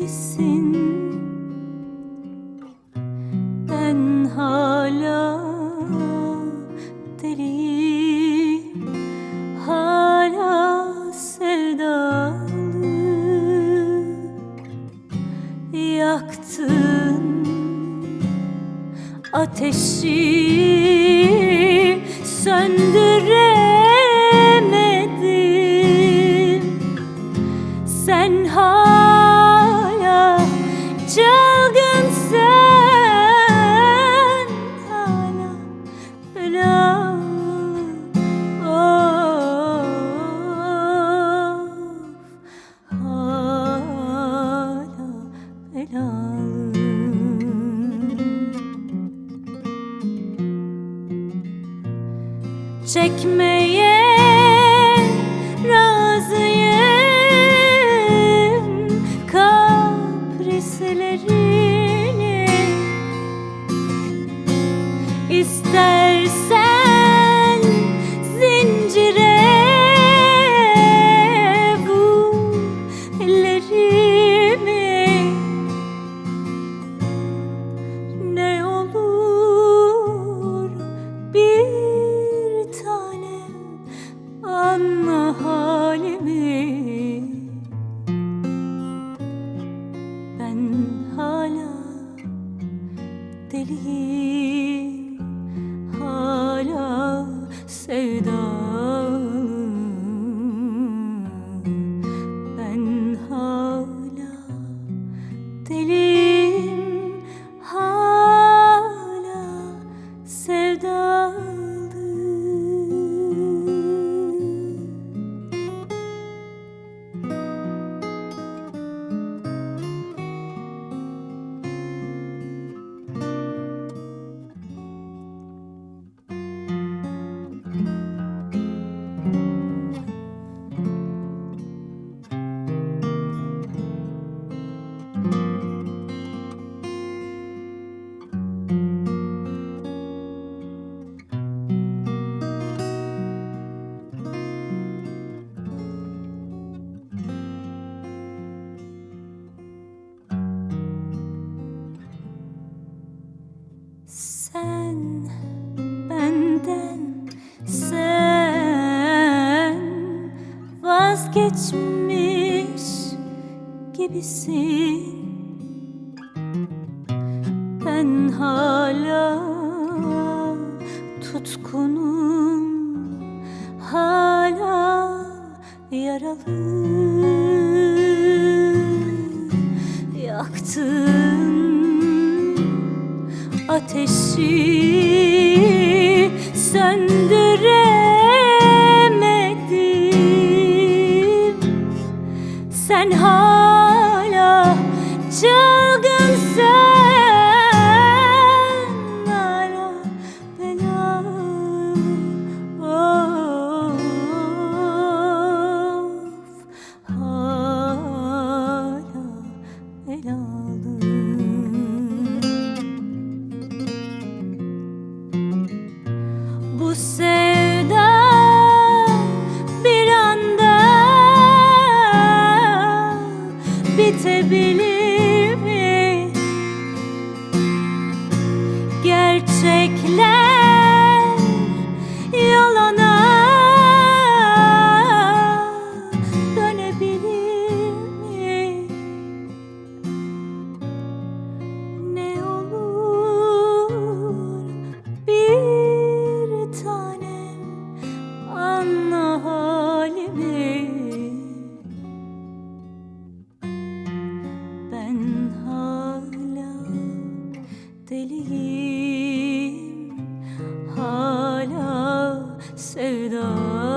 gibisin. Ben hala deliyim. Hala sevdalı. Yaktın ateşi söndüremedim. Sen hala çılgınsın. Hala belalı of hala belalı çekmeye 在 benden sen vazgeçmiş gibisin. Ben hala tutkunum hala yaralı. Yaktın ateşi Sen hala çılgınsın hala belalı of hala belalı Bu sevda halimi. Ben hala deliyim. Hala sevdalı